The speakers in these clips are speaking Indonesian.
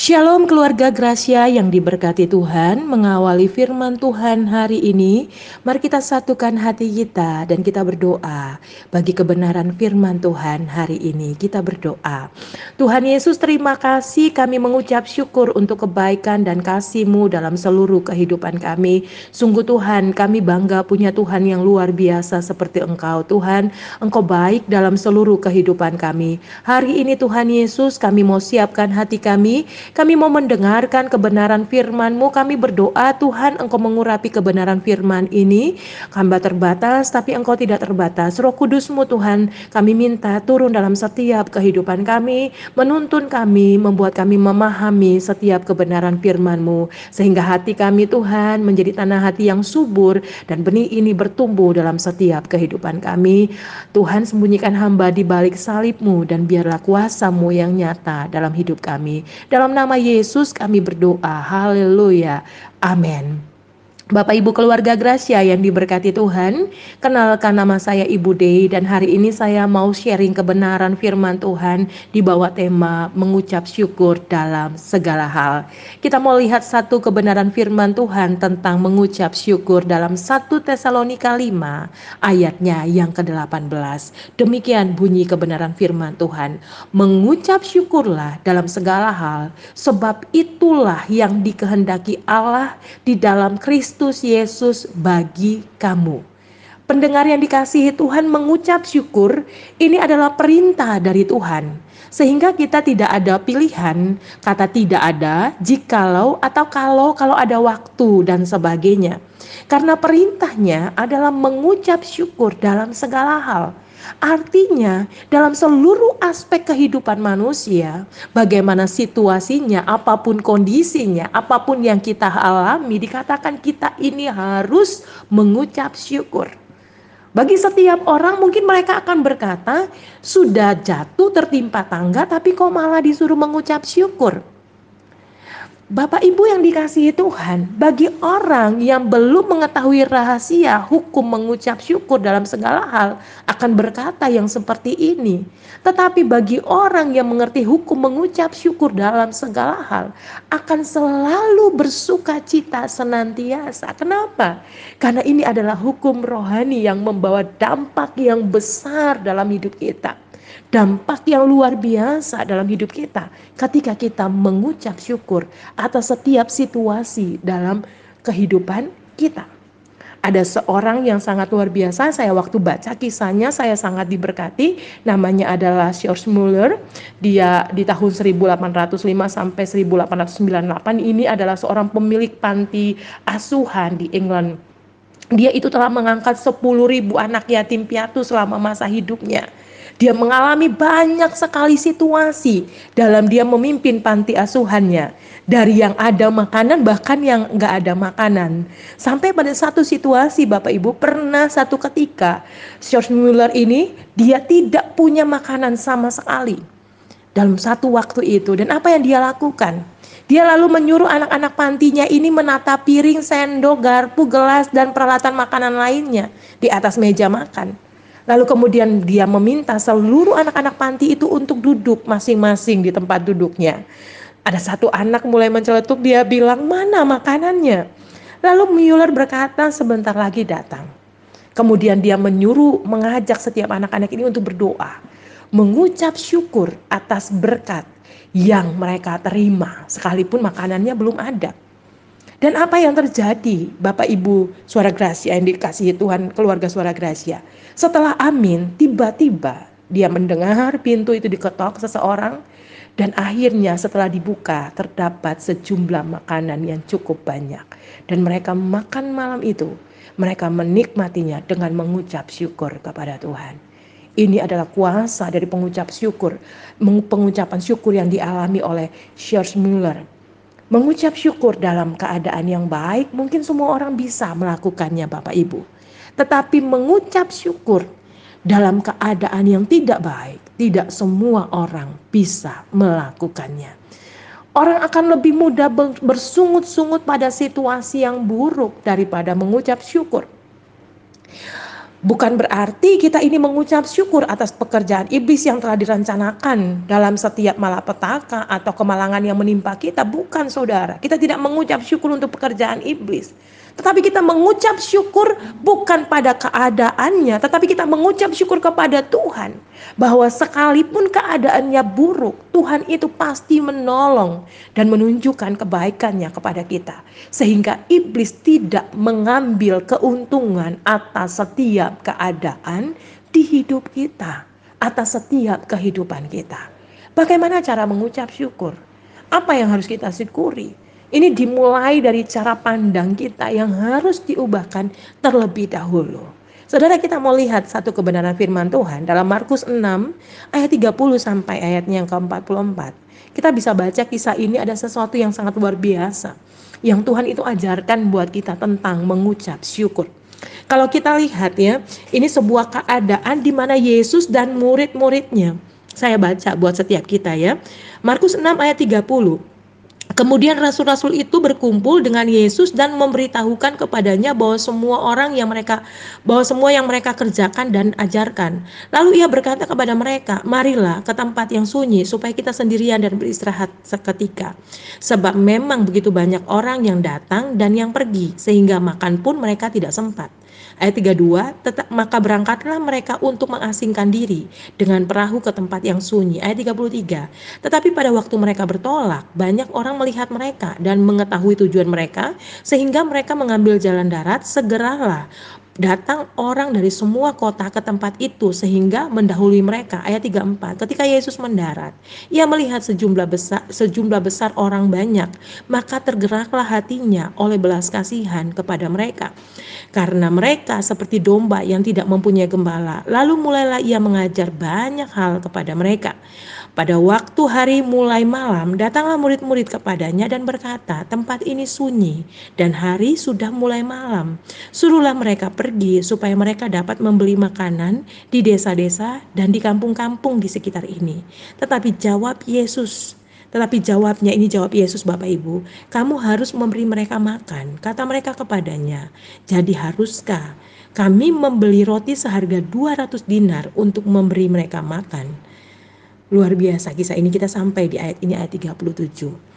Shalom keluarga Gracia yang diberkati Tuhan, mengawali firman Tuhan hari ini, mari kita satukan hati kita dan kita berdoa bagi kebenaran firman Tuhan hari ini. Kita berdoa. Tuhan Yesus terima kasih kami mengucap syukur untuk kebaikan dan kasih-Mu dalam seluruh kehidupan kami. Sungguh Tuhan, kami bangga punya Tuhan yang luar biasa seperti Engkau. Tuhan, Engkau baik dalam seluruh kehidupan kami. Hari ini Tuhan Yesus, kami mau siapkan hati kami kami mau mendengarkan kebenaran firman-Mu. Kami berdoa Tuhan Engkau mengurapi kebenaran firman ini. Hamba terbatas tapi Engkau tidak terbatas. Roh Kudus-Mu Tuhan kami minta turun dalam setiap kehidupan kami. Menuntun kami, membuat kami memahami setiap kebenaran firman-Mu. Sehingga hati kami Tuhan menjadi tanah hati yang subur dan benih ini bertumbuh dalam setiap kehidupan kami. Tuhan sembunyikan hamba di balik salib-Mu dan biarlah kuasa-Mu yang nyata dalam hidup kami. Dalam nama Yesus kami berdoa. Haleluya. Amin. Bapak Ibu keluarga Gracia yang diberkati Tuhan, kenalkan nama saya Ibu Dei dan hari ini saya mau sharing kebenaran firman Tuhan di bawah tema mengucap syukur dalam segala hal. Kita mau lihat satu kebenaran firman Tuhan tentang mengucap syukur dalam 1 Tesalonika 5 ayatnya yang ke-18. Demikian bunyi kebenaran firman Tuhan. Mengucap syukurlah dalam segala hal sebab itulah yang dikehendaki Allah di dalam Kristus Kristus Yesus bagi kamu. Pendengar yang dikasihi Tuhan mengucap syukur, ini adalah perintah dari Tuhan. Sehingga kita tidak ada pilihan, kata tidak ada, jikalau atau kalau, kalau ada waktu dan sebagainya. Karena perintahnya adalah mengucap syukur dalam segala hal. Artinya, dalam seluruh aspek kehidupan manusia, bagaimana situasinya, apa pun kondisinya, apa pun yang kita alami, dikatakan kita ini harus mengucap syukur. Bagi setiap orang, mungkin mereka akan berkata, "Sudah jatuh tertimpa tangga, tapi kok malah disuruh mengucap syukur." Bapak Ibu yang dikasihi Tuhan, bagi orang yang belum mengetahui rahasia hukum mengucap syukur dalam segala hal akan berkata yang seperti ini. Tetapi bagi orang yang mengerti hukum mengucap syukur dalam segala hal akan selalu bersuka cita senantiasa. Kenapa? Karena ini adalah hukum rohani yang membawa dampak yang besar dalam hidup kita dampak yang luar biasa dalam hidup kita ketika kita mengucap syukur atas setiap situasi dalam kehidupan kita. Ada seorang yang sangat luar biasa, saya waktu baca kisahnya saya sangat diberkati, namanya adalah George Muller. Dia di tahun 1805 sampai 1898 ini adalah seorang pemilik panti asuhan di England. Dia itu telah mengangkat 10.000 anak yatim piatu selama masa hidupnya dia mengalami banyak sekali situasi dalam dia memimpin panti asuhannya. Dari yang ada makanan bahkan yang nggak ada makanan. Sampai pada satu situasi Bapak Ibu pernah satu ketika George Mueller ini dia tidak punya makanan sama sekali. Dalam satu waktu itu dan apa yang dia lakukan? Dia lalu menyuruh anak-anak pantinya ini menata piring, sendok, garpu, gelas, dan peralatan makanan lainnya di atas meja makan. Lalu kemudian dia meminta seluruh anak-anak panti itu untuk duduk masing-masing di tempat duduknya. Ada satu anak mulai menceletuk, dia bilang, mana makanannya? Lalu Mueller berkata, sebentar lagi datang. Kemudian dia menyuruh, mengajak setiap anak-anak ini untuk berdoa. Mengucap syukur atas berkat yang mereka terima, sekalipun makanannya belum ada. Dan apa yang terjadi, Bapak Ibu suara Gracia yang dikasihi Tuhan, keluarga suara Gracia. Setelah amin, tiba-tiba dia mendengar pintu itu diketok seseorang dan akhirnya setelah dibuka terdapat sejumlah makanan yang cukup banyak. Dan mereka makan malam itu, mereka menikmatinya dengan mengucap syukur kepada Tuhan. Ini adalah kuasa dari pengucap syukur, pengucapan syukur yang dialami oleh George Muller Mengucap syukur dalam keadaan yang baik mungkin semua orang bisa melakukannya Bapak Ibu. Tetapi mengucap syukur dalam keadaan yang tidak baik, tidak semua orang bisa melakukannya. Orang akan lebih mudah bersungut-sungut pada situasi yang buruk daripada mengucap syukur. Bukan berarti kita ini mengucap syukur atas pekerjaan iblis yang telah direncanakan dalam setiap malapetaka atau kemalangan yang menimpa kita. Bukan saudara, kita tidak mengucap syukur untuk pekerjaan iblis. Tetapi kita mengucap syukur bukan pada keadaannya, tetapi kita mengucap syukur kepada Tuhan. Bahwa sekalipun keadaannya buruk, Tuhan itu pasti menolong dan menunjukkan kebaikannya kepada kita. Sehingga iblis tidak mengambil keuntungan atas setiap keadaan di hidup kita, atas setiap kehidupan kita. Bagaimana cara mengucap syukur? Apa yang harus kita syukuri? Ini dimulai dari cara pandang kita yang harus diubahkan terlebih dahulu. Saudara kita mau lihat satu kebenaran firman Tuhan dalam Markus 6 ayat 30 sampai ayatnya yang ke-44. Kita bisa baca kisah ini ada sesuatu yang sangat luar biasa yang Tuhan itu ajarkan buat kita tentang mengucap syukur. Kalau kita lihat ya, ini sebuah keadaan di mana Yesus dan murid-muridnya. Saya baca buat setiap kita ya. Markus 6 ayat 30. Kemudian rasul-rasul itu berkumpul dengan Yesus dan memberitahukan kepadanya bahwa semua orang yang mereka bahwa semua yang mereka kerjakan dan ajarkan. Lalu ia berkata kepada mereka, "Marilah ke tempat yang sunyi supaya kita sendirian dan beristirahat seketika. Sebab memang begitu banyak orang yang datang dan yang pergi sehingga makan pun mereka tidak sempat." Ayat 32, tetap maka berangkatlah mereka untuk mengasingkan diri dengan perahu ke tempat yang sunyi. Ayat 33. Tetapi pada waktu mereka bertolak, banyak orang melihat mereka dan mengetahui tujuan mereka sehingga mereka mengambil jalan darat, segeralah datang orang dari semua kota ke tempat itu sehingga mendahului mereka. Ayat 34. Ketika Yesus mendarat, ia melihat sejumlah besar sejumlah besar orang banyak, maka tergeraklah hatinya oleh belas kasihan kepada mereka. Karena mereka seperti domba yang tidak mempunyai gembala. Lalu mulailah ia mengajar banyak hal kepada mereka. Pada waktu hari mulai malam, datanglah murid-murid kepadanya dan berkata, "Tempat ini sunyi dan hari sudah mulai malam. Suruhlah mereka pergi supaya mereka dapat membeli makanan di desa-desa dan di kampung-kampung di sekitar ini." Tetapi jawab Yesus, tetapi jawabnya ini jawab Yesus Bapak Ibu, kamu harus memberi mereka makan. Kata mereka kepadanya, jadi haruskah kami membeli roti seharga 200 dinar untuk memberi mereka makan? Luar biasa kisah ini kita sampai di ayat ini ayat 37.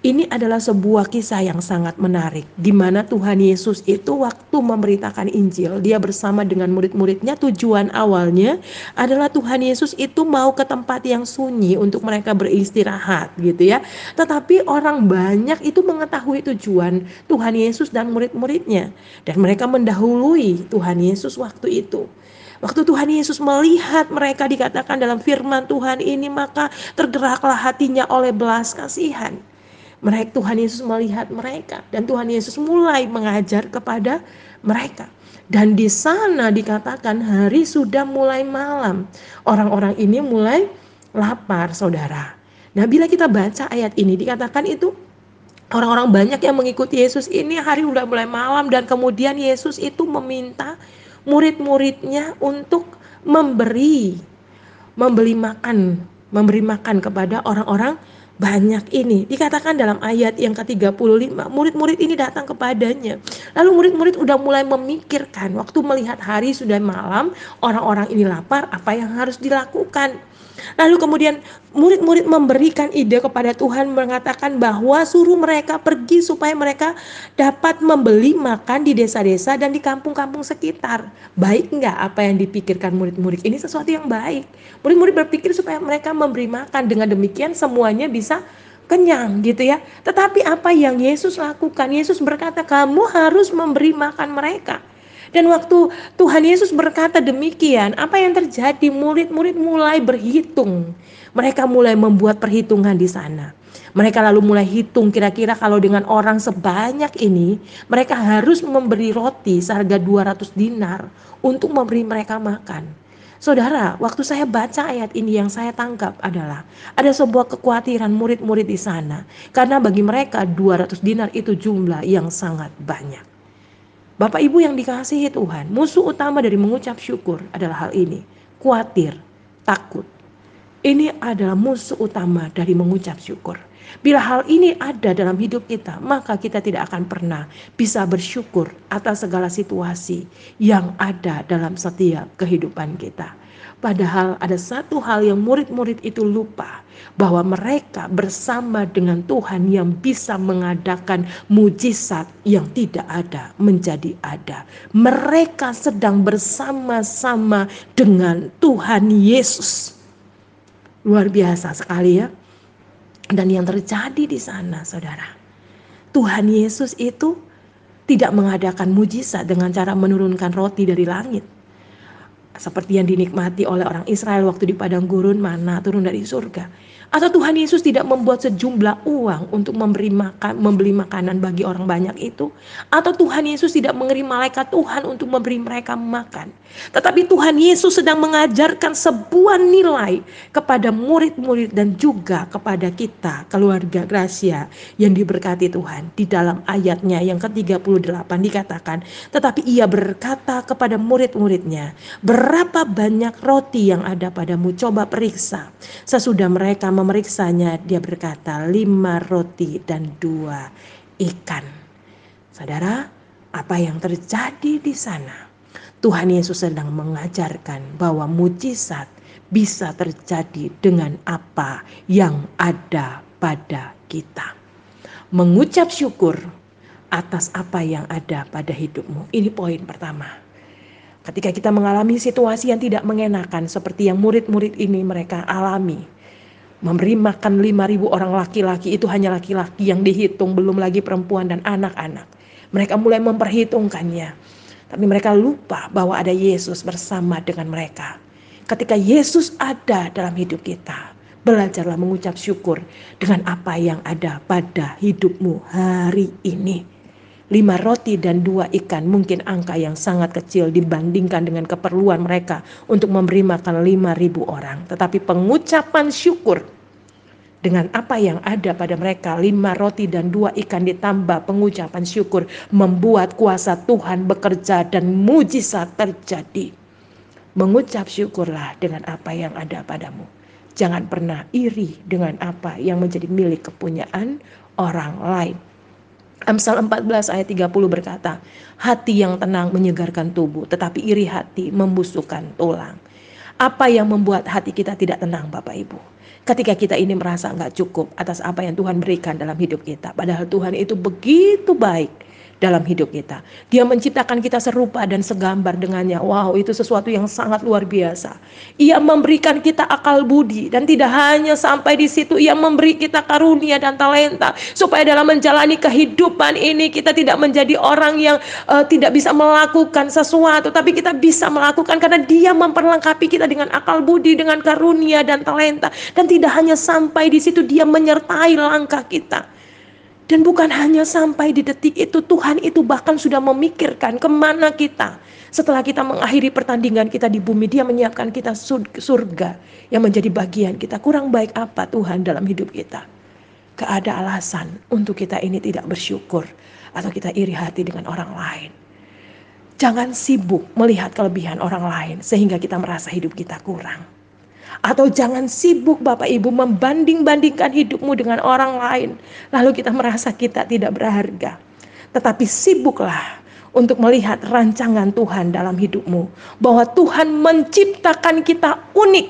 Ini adalah sebuah kisah yang sangat menarik di mana Tuhan Yesus itu waktu memberitakan Injil, dia bersama dengan murid-muridnya tujuan awalnya adalah Tuhan Yesus itu mau ke tempat yang sunyi untuk mereka beristirahat gitu ya. Tetapi orang banyak itu mengetahui tujuan Tuhan Yesus dan murid-muridnya dan mereka mendahului Tuhan Yesus waktu itu. Waktu Tuhan Yesus melihat mereka dikatakan dalam firman Tuhan ini maka tergeraklah hatinya oleh belas kasihan. Mereka Tuhan Yesus melihat mereka dan Tuhan Yesus mulai mengajar kepada mereka. Dan di sana dikatakan hari sudah mulai malam. Orang-orang ini mulai lapar, saudara. Nah, bila kita baca ayat ini dikatakan itu orang-orang banyak yang mengikuti Yesus ini hari sudah mulai malam dan kemudian Yesus itu meminta murid-muridnya untuk memberi membeli makan, memberi makan kepada orang-orang banyak ini. Dikatakan dalam ayat yang ke-35, murid-murid ini datang kepadanya. Lalu murid-murid udah mulai memikirkan waktu melihat hari sudah malam, orang-orang ini lapar, apa yang harus dilakukan? Lalu kemudian murid-murid memberikan ide kepada Tuhan mengatakan bahwa suruh mereka pergi supaya mereka dapat membeli makan di desa-desa dan di kampung-kampung sekitar. Baik enggak apa yang dipikirkan murid-murid? Ini sesuatu yang baik. Murid-murid berpikir supaya mereka memberi makan. Dengan demikian semuanya bisa kenyang gitu ya. Tetapi apa yang Yesus lakukan? Yesus berkata, "Kamu harus memberi makan mereka." Dan waktu Tuhan Yesus berkata demikian, apa yang terjadi? Murid-murid mulai berhitung. Mereka mulai membuat perhitungan di sana. Mereka lalu mulai hitung kira-kira kalau dengan orang sebanyak ini, mereka harus memberi roti seharga 200 dinar untuk memberi mereka makan. Saudara, waktu saya baca ayat ini yang saya tangkap adalah ada sebuah kekhawatiran murid-murid di sana karena bagi mereka 200 dinar itu jumlah yang sangat banyak. Bapak Ibu yang dikasihi Tuhan, musuh utama dari mengucap syukur adalah hal ini. Kuatir, takut. Ini adalah musuh utama dari mengucap syukur. Bila hal ini ada dalam hidup kita, maka kita tidak akan pernah bisa bersyukur atas segala situasi yang ada dalam setiap kehidupan kita. Padahal ada satu hal yang murid-murid itu lupa bahwa mereka bersama dengan Tuhan yang bisa mengadakan mujizat yang tidak ada menjadi ada. Mereka sedang bersama-sama dengan Tuhan Yesus. Luar biasa sekali ya. Dan yang terjadi di sana, saudara, Tuhan Yesus itu tidak mengadakan mujizat dengan cara menurunkan roti dari langit. Seperti yang dinikmati oleh orang Israel waktu di padang gurun mana turun dari surga atau Tuhan Yesus tidak membuat sejumlah uang untuk memberi makan, membeli makanan bagi orang banyak itu? Atau Tuhan Yesus tidak mengirim malaikat Tuhan untuk memberi mereka makan? Tetapi Tuhan Yesus sedang mengajarkan sebuah nilai kepada murid-murid dan juga kepada kita, keluarga Gracia yang diberkati Tuhan. Di dalam ayatnya yang ke-38 dikatakan, tetapi ia berkata kepada murid-muridnya, berapa banyak roti yang ada padamu? Coba periksa. Sesudah mereka memeriksanya, dia berkata, lima roti dan dua ikan. Saudara, apa yang terjadi di sana? Tuhan Yesus sedang mengajarkan bahwa mujizat bisa terjadi dengan apa yang ada pada kita. Mengucap syukur atas apa yang ada pada hidupmu. Ini poin pertama. Ketika kita mengalami situasi yang tidak mengenakan seperti yang murid-murid ini mereka alami, memberi makan 5000 orang laki-laki itu hanya laki-laki yang dihitung belum lagi perempuan dan anak-anak. Mereka mulai memperhitungkannya. Tapi mereka lupa bahwa ada Yesus bersama dengan mereka. Ketika Yesus ada dalam hidup kita, belajarlah mengucap syukur dengan apa yang ada pada hidupmu hari ini. Lima roti dan dua ikan mungkin angka yang sangat kecil dibandingkan dengan keperluan mereka untuk memberi makan lima ribu orang. Tetapi pengucapan syukur dengan apa yang ada pada mereka lima roti dan dua ikan ditambah pengucapan syukur membuat kuasa Tuhan bekerja dan mujizat terjadi. Mengucap syukurlah dengan apa yang ada padamu. Jangan pernah iri dengan apa yang menjadi milik kepunyaan orang lain. Amsal 14 ayat 30 berkata, hati yang tenang menyegarkan tubuh, tetapi iri hati membusukkan tulang. Apa yang membuat hati kita tidak tenang Bapak Ibu? Ketika kita ini merasa nggak cukup atas apa yang Tuhan berikan dalam hidup kita. Padahal Tuhan itu begitu baik dalam hidup kita. Dia menciptakan kita serupa dan segambar dengannya. Wow, itu sesuatu yang sangat luar biasa. Ia memberikan kita akal budi dan tidak hanya sampai di situ ia memberi kita karunia dan talenta supaya dalam menjalani kehidupan ini kita tidak menjadi orang yang uh, tidak bisa melakukan sesuatu tapi kita bisa melakukan karena dia memperlengkapi kita dengan akal budi, dengan karunia dan talenta dan tidak hanya sampai di situ dia menyertai langkah kita. Dan bukan hanya sampai di detik itu, Tuhan itu bahkan sudah memikirkan ke mana kita. Setelah kita mengakhiri pertandingan kita di bumi, dia menyiapkan kita surga yang menjadi bagian kita. Kurang baik apa Tuhan dalam hidup kita? Gak alasan untuk kita ini tidak bersyukur atau kita iri hati dengan orang lain. Jangan sibuk melihat kelebihan orang lain sehingga kita merasa hidup kita kurang. Atau jangan sibuk Bapak Ibu membanding-bandingkan hidupmu dengan orang lain. Lalu kita merasa kita tidak berharga. Tetapi sibuklah untuk melihat rancangan Tuhan dalam hidupmu. Bahwa Tuhan menciptakan kita unik.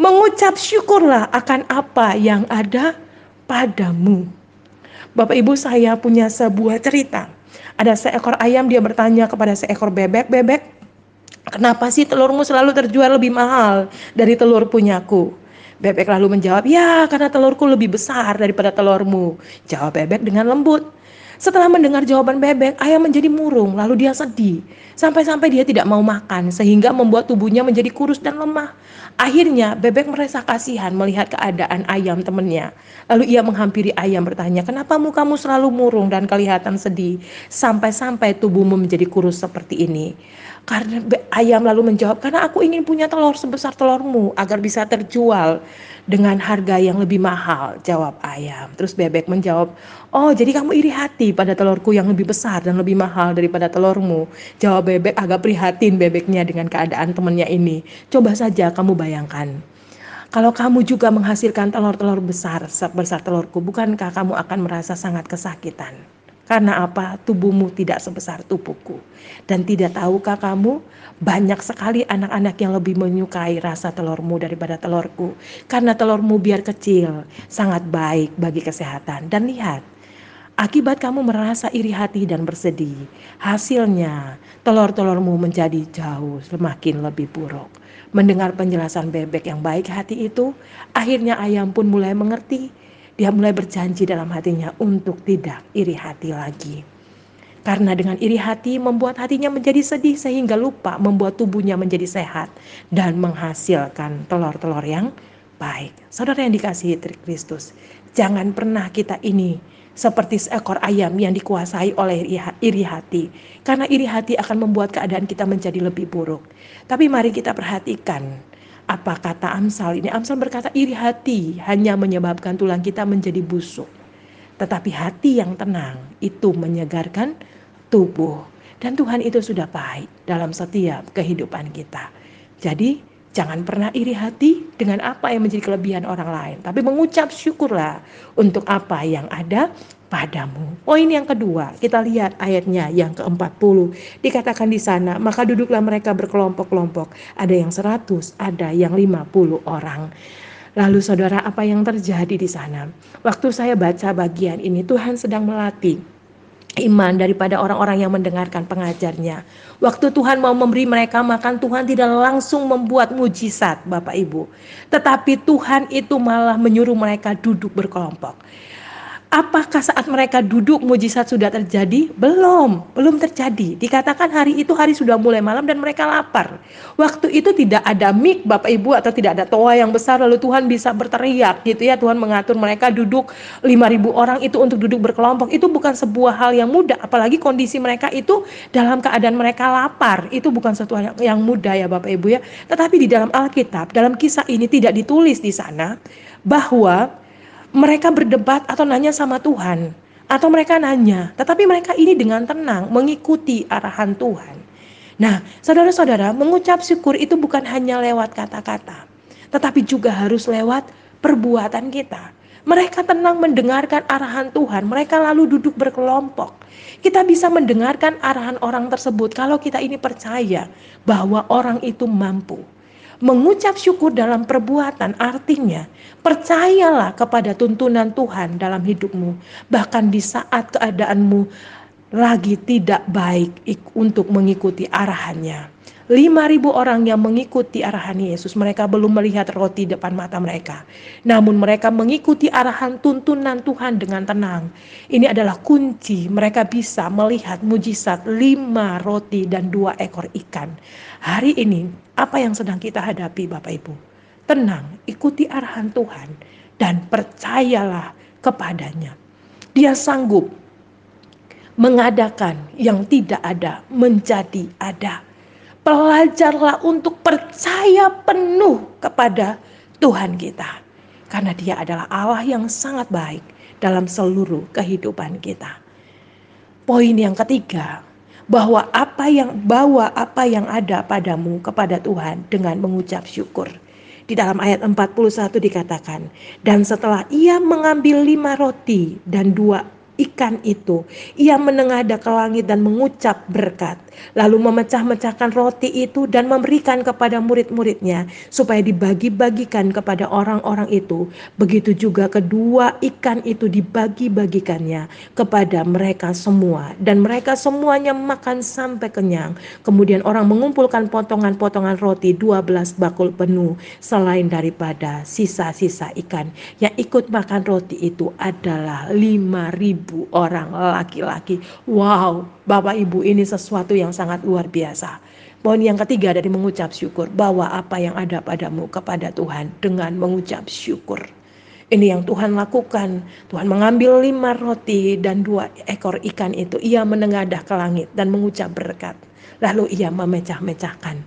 Mengucap syukurlah akan apa yang ada padamu. Bapak Ibu saya punya sebuah cerita. Ada seekor ayam dia bertanya kepada seekor bebek, "Bebek, Kenapa sih telurmu selalu terjual lebih mahal dari telur punyaku? Bebek lalu menjawab, ya karena telurku lebih besar daripada telurmu. Jawab bebek dengan lembut. Setelah mendengar jawaban bebek, ayam menjadi murung, lalu dia sedih. Sampai-sampai dia tidak mau makan, sehingga membuat tubuhnya menjadi kurus dan lemah. Akhirnya, bebek merasa kasihan melihat keadaan ayam temannya. Lalu ia menghampiri ayam bertanya, kenapa mukamu selalu murung dan kelihatan sedih? Sampai-sampai tubuhmu menjadi kurus seperti ini. Karena ayam lalu menjawab, karena aku ingin punya telur sebesar telurmu agar bisa terjual dengan harga yang lebih mahal, jawab ayam. Terus bebek menjawab, oh jadi kamu iri hati pada telurku yang lebih besar dan lebih mahal daripada telurmu. Jawab bebek agak prihatin bebeknya dengan keadaan temannya ini. Coba saja kamu bayangkan, Kalau kamu juga menghasilkan telur-telur besar sebesar telurku, bukankah kamu akan merasa sangat kesakitan? Karena apa? Tubuhmu tidak sebesar tubuhku. Dan tidak tahukah kamu banyak sekali anak-anak yang lebih menyukai rasa telurmu daripada telurku. Karena telurmu biar kecil, sangat baik bagi kesehatan. Dan lihat, akibat kamu merasa iri hati dan bersedih, hasilnya telur-telurmu menjadi jauh semakin lebih buruk. Mendengar penjelasan bebek yang baik hati itu, akhirnya ayam pun mulai mengerti dia mulai berjanji dalam hatinya untuk tidak iri hati lagi. Karena dengan iri hati membuat hatinya menjadi sedih sehingga lupa membuat tubuhnya menjadi sehat dan menghasilkan telur-telur yang baik. Saudara yang dikasihi Kristus, jangan pernah kita ini seperti seekor ayam yang dikuasai oleh iri hati. Karena iri hati akan membuat keadaan kita menjadi lebih buruk. Tapi mari kita perhatikan apa kata Amsal ini? Amsal berkata iri hati hanya menyebabkan tulang kita menjadi busuk. Tetapi hati yang tenang itu menyegarkan tubuh. Dan Tuhan itu sudah baik dalam setiap kehidupan kita. Jadi jangan pernah iri hati dengan apa yang menjadi kelebihan orang lain. Tapi mengucap syukurlah untuk apa yang ada padamu. Ini yang kedua, kita lihat ayatnya yang ke-40. Dikatakan di sana, maka duduklah mereka berkelompok-kelompok. Ada yang 100, ada yang 50 orang. Lalu saudara, apa yang terjadi di sana? Waktu saya baca bagian ini, Tuhan sedang melatih iman daripada orang-orang yang mendengarkan pengajarnya. Waktu Tuhan mau memberi mereka makan, Tuhan tidak langsung membuat mujizat, Bapak Ibu. Tetapi Tuhan itu malah menyuruh mereka duduk berkelompok. Apakah saat mereka duduk mujizat sudah terjadi? Belum, belum terjadi. Dikatakan hari itu hari sudah mulai malam dan mereka lapar. Waktu itu tidak ada mik Bapak Ibu atau tidak ada toa yang besar lalu Tuhan bisa berteriak gitu ya. Tuhan mengatur mereka duduk 5000 orang itu untuk duduk berkelompok. Itu bukan sebuah hal yang mudah apalagi kondisi mereka itu dalam keadaan mereka lapar. Itu bukan sesuatu yang mudah ya Bapak Ibu ya. Tetapi di dalam Alkitab, dalam kisah ini tidak ditulis di sana bahwa mereka berdebat atau nanya sama Tuhan atau mereka nanya, tetapi mereka ini dengan tenang mengikuti arahan Tuhan. Nah, saudara-saudara, mengucap syukur itu bukan hanya lewat kata-kata, tetapi juga harus lewat perbuatan kita. Mereka tenang mendengarkan arahan Tuhan, mereka lalu duduk berkelompok. Kita bisa mendengarkan arahan orang tersebut kalau kita ini percaya bahwa orang itu mampu. Mengucap syukur dalam perbuatan artinya percayalah kepada tuntunan Tuhan dalam hidupmu, bahkan di saat keadaanmu lagi tidak baik untuk mengikuti arahannya. 5.000 orang yang mengikuti arahan Yesus, mereka belum melihat roti depan mata mereka. Namun mereka mengikuti arahan tuntunan Tuhan dengan tenang. Ini adalah kunci mereka bisa melihat mujizat lima roti dan dua ekor ikan. Hari ini, apa yang sedang kita hadapi Bapak Ibu? Tenang, ikuti arahan Tuhan dan percayalah kepadanya. Dia sanggup mengadakan yang tidak ada menjadi ada Pelajarlah untuk percaya penuh kepada Tuhan kita. Karena dia adalah Allah yang sangat baik dalam seluruh kehidupan kita. Poin yang ketiga, bahwa apa yang bawa apa yang ada padamu kepada Tuhan dengan mengucap syukur. Di dalam ayat 41 dikatakan, dan setelah ia mengambil lima roti dan dua ikan itu. Ia menengadah ke langit dan mengucap berkat, lalu memecah-mecahkan roti itu dan memberikan kepada murid-muridnya supaya dibagi-bagikan kepada orang-orang itu. Begitu juga kedua ikan itu dibagi-bagikannya kepada mereka semua dan mereka semuanya makan sampai kenyang. Kemudian orang mengumpulkan potongan-potongan roti 12 bakul penuh selain daripada sisa-sisa ikan yang ikut makan roti itu adalah 5000 ribu orang laki-laki. Wow, Bapak Ibu ini sesuatu yang sangat luar biasa. Poin yang ketiga dari mengucap syukur, bawa apa yang ada padamu kepada Tuhan dengan mengucap syukur. Ini yang Tuhan lakukan. Tuhan mengambil lima roti dan dua ekor ikan itu. Ia menengadah ke langit dan mengucap berkat. Lalu ia memecah-mecahkan.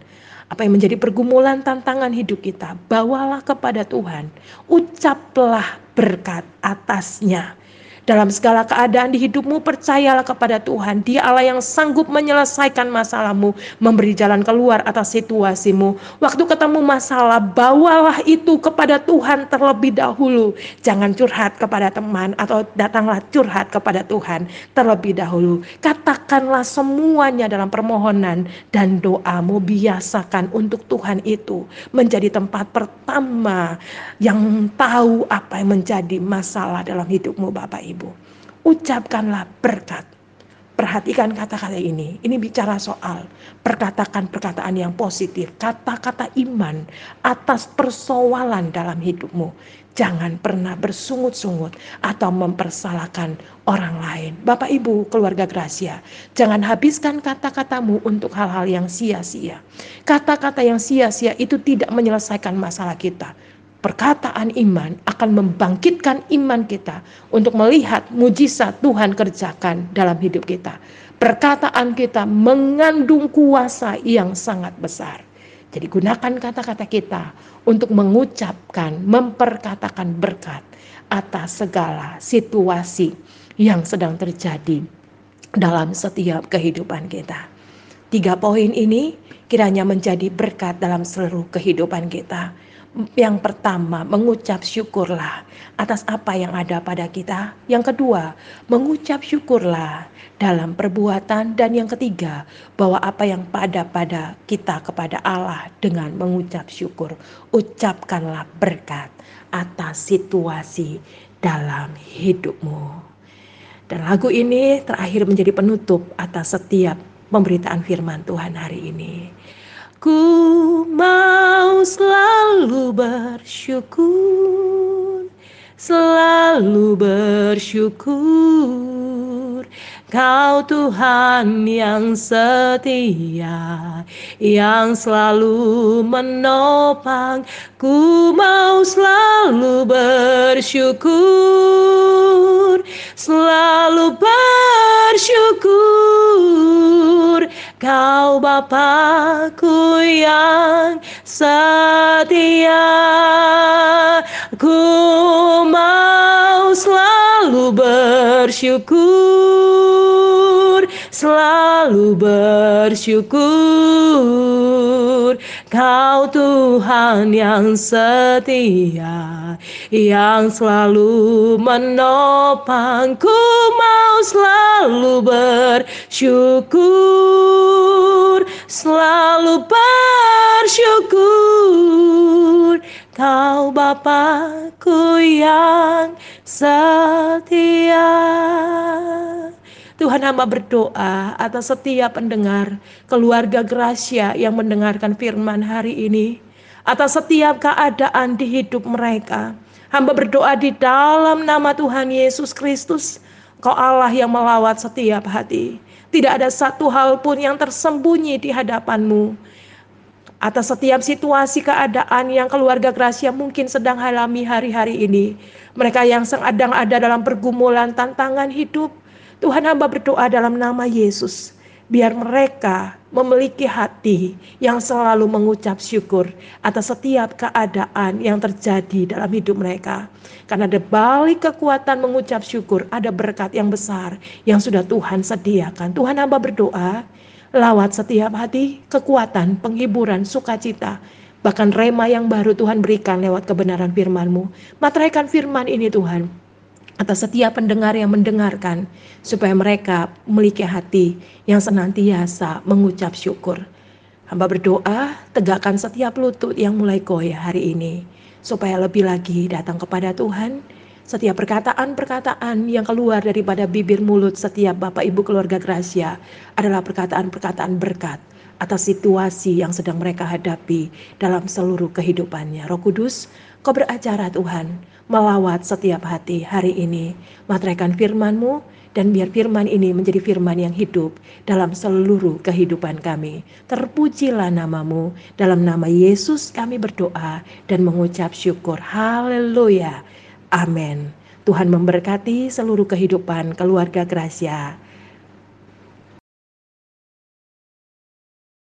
Apa yang menjadi pergumulan tantangan hidup kita, bawalah kepada Tuhan. Ucaplah berkat atasnya Dalam segala keadaan di hidupmu, percayalah kepada Tuhan. Dia Allah yang sanggup menyelesaikan masalahmu, memberi jalan keluar atas situasimu. Waktu ketemu masalah, bawalah itu kepada Tuhan terlebih dahulu. Jangan curhat kepada teman atau datanglah curhat kepada Tuhan terlebih dahulu. Katakanlah semuanya dalam permohonan dan doamu. Biasakan untuk Tuhan itu menjadi tempat pertama yang tahu apa yang menjadi masalah dalam hidupmu Bapak Ibu. Ibu. Ucapkanlah berkat. Perhatikan kata-kata ini. Ini bicara soal perkatakan perkataan yang positif, kata-kata iman atas persoalan dalam hidupmu. Jangan pernah bersungut-sungut atau mempersalahkan orang lain. Bapak Ibu, keluarga Gracia, jangan habiskan kata-katamu untuk hal-hal yang sia-sia. Kata-kata yang sia-sia itu tidak menyelesaikan masalah kita perkataan iman akan membangkitkan iman kita untuk melihat mujizat Tuhan kerjakan dalam hidup kita. Perkataan kita mengandung kuasa yang sangat besar. Jadi gunakan kata-kata kita untuk mengucapkan, memperkatakan berkat atas segala situasi yang sedang terjadi dalam setiap kehidupan kita. Tiga poin ini kiranya menjadi berkat dalam seluruh kehidupan kita yang pertama, mengucap syukurlah atas apa yang ada pada kita. Yang kedua, mengucap syukurlah dalam perbuatan. Dan yang ketiga, bahwa apa yang pada pada kita kepada Allah dengan mengucap syukur. Ucapkanlah berkat atas situasi dalam hidupmu. Dan lagu ini terakhir menjadi penutup atas setiap pemberitaan firman Tuhan hari ini. Ku mau selalu bersyukur, selalu bersyukur. Kau Tuhan yang setia, yang selalu menopang. Ku mau selalu bersyukur, selalu bersyukur Kau Bapakku yang setia Ku mau selalu bersyukur Selalu bersyukur. Kau Tuhan yang setia Yang selalu menopangku. Mau selalu bersyukur Selalu bersyukur. Kau Bapakku yang setia Tuhan hamba berdoa atas setiap pendengar keluarga Gracia yang mendengarkan firman hari ini. Atas setiap keadaan di hidup mereka. Hamba berdoa di dalam nama Tuhan Yesus Kristus. Kau Allah yang melawat setiap hati. Tidak ada satu hal pun yang tersembunyi di hadapanmu. Atas setiap situasi keadaan yang keluarga Gracia mungkin sedang alami hari-hari ini. Mereka yang sedang ada dalam pergumulan tantangan hidup Tuhan hamba berdoa dalam nama Yesus. Biar mereka memiliki hati yang selalu mengucap syukur atas setiap keadaan yang terjadi dalam hidup mereka. Karena di balik kekuatan mengucap syukur ada berkat yang besar yang sudah Tuhan sediakan. Tuhan hamba berdoa, lawat setiap hati, kekuatan, penghiburan, sukacita, bahkan rema yang baru Tuhan berikan lewat kebenaran firman-Mu. Materaikan firman ini Tuhan, atas setiap pendengar yang mendengarkan, supaya mereka memiliki hati yang senantiasa mengucap syukur. Hamba berdoa, tegakkan setiap lutut yang mulai goyah hari ini, supaya lebih lagi datang kepada Tuhan. Setiap perkataan-perkataan yang keluar daripada bibir mulut setiap Bapak Ibu keluarga Gracia adalah perkataan-perkataan berkat atas situasi yang sedang mereka hadapi dalam seluruh kehidupannya. Roh Kudus, Kau beracara Tuhan, melawat setiap hati hari ini. Materaikan firman-Mu dan biar firman ini menjadi firman yang hidup dalam seluruh kehidupan kami. Terpujilah namamu, dalam nama Yesus kami berdoa dan mengucap syukur. Haleluya. Amin. Tuhan memberkati seluruh kehidupan keluarga Gracia.